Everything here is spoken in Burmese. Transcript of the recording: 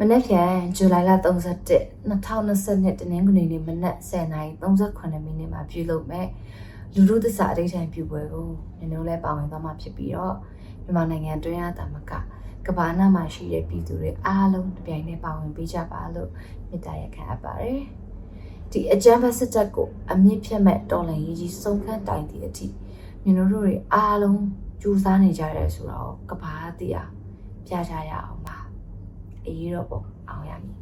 မနေ့ဖြန်ဇူလိုင်လ31 2022တနင်္ဂနွေနေ့မနက်10:38မိနစ်မှာပြုလုပ်မဲ့လူလူသစ္စာအဋိဌာန်ပြုပွဲကိုနင်တို့လည်းပါဝင်သွားမှာဖြစ်ပြီးတော့မြန်မာနိုင်ငံတွင်းအတာမကကမ္ဘာနာမှာရှိတဲ့ပြည်သူတွေအားလုံးတပြိုင်တည်းပါဝင်ပေးကြပါလို့မေတ္တာရက်ခံအပ်ပါတယ်ဒီအကြမ်းဖက်စစ်တပ်ကိုအမြင့်ဖြတ်မဲ့တော်လှန်ရေးကြီးစုံခန့်တိုင်သည့်အထိနင်တို့တွေအားလုံးကြိုးစားနေကြရဲဆိုတော့ကမ္ဘာသိအောင်ပြကြရအောင်ပါ အရေးတော့ပေါ့အောင်ရမည်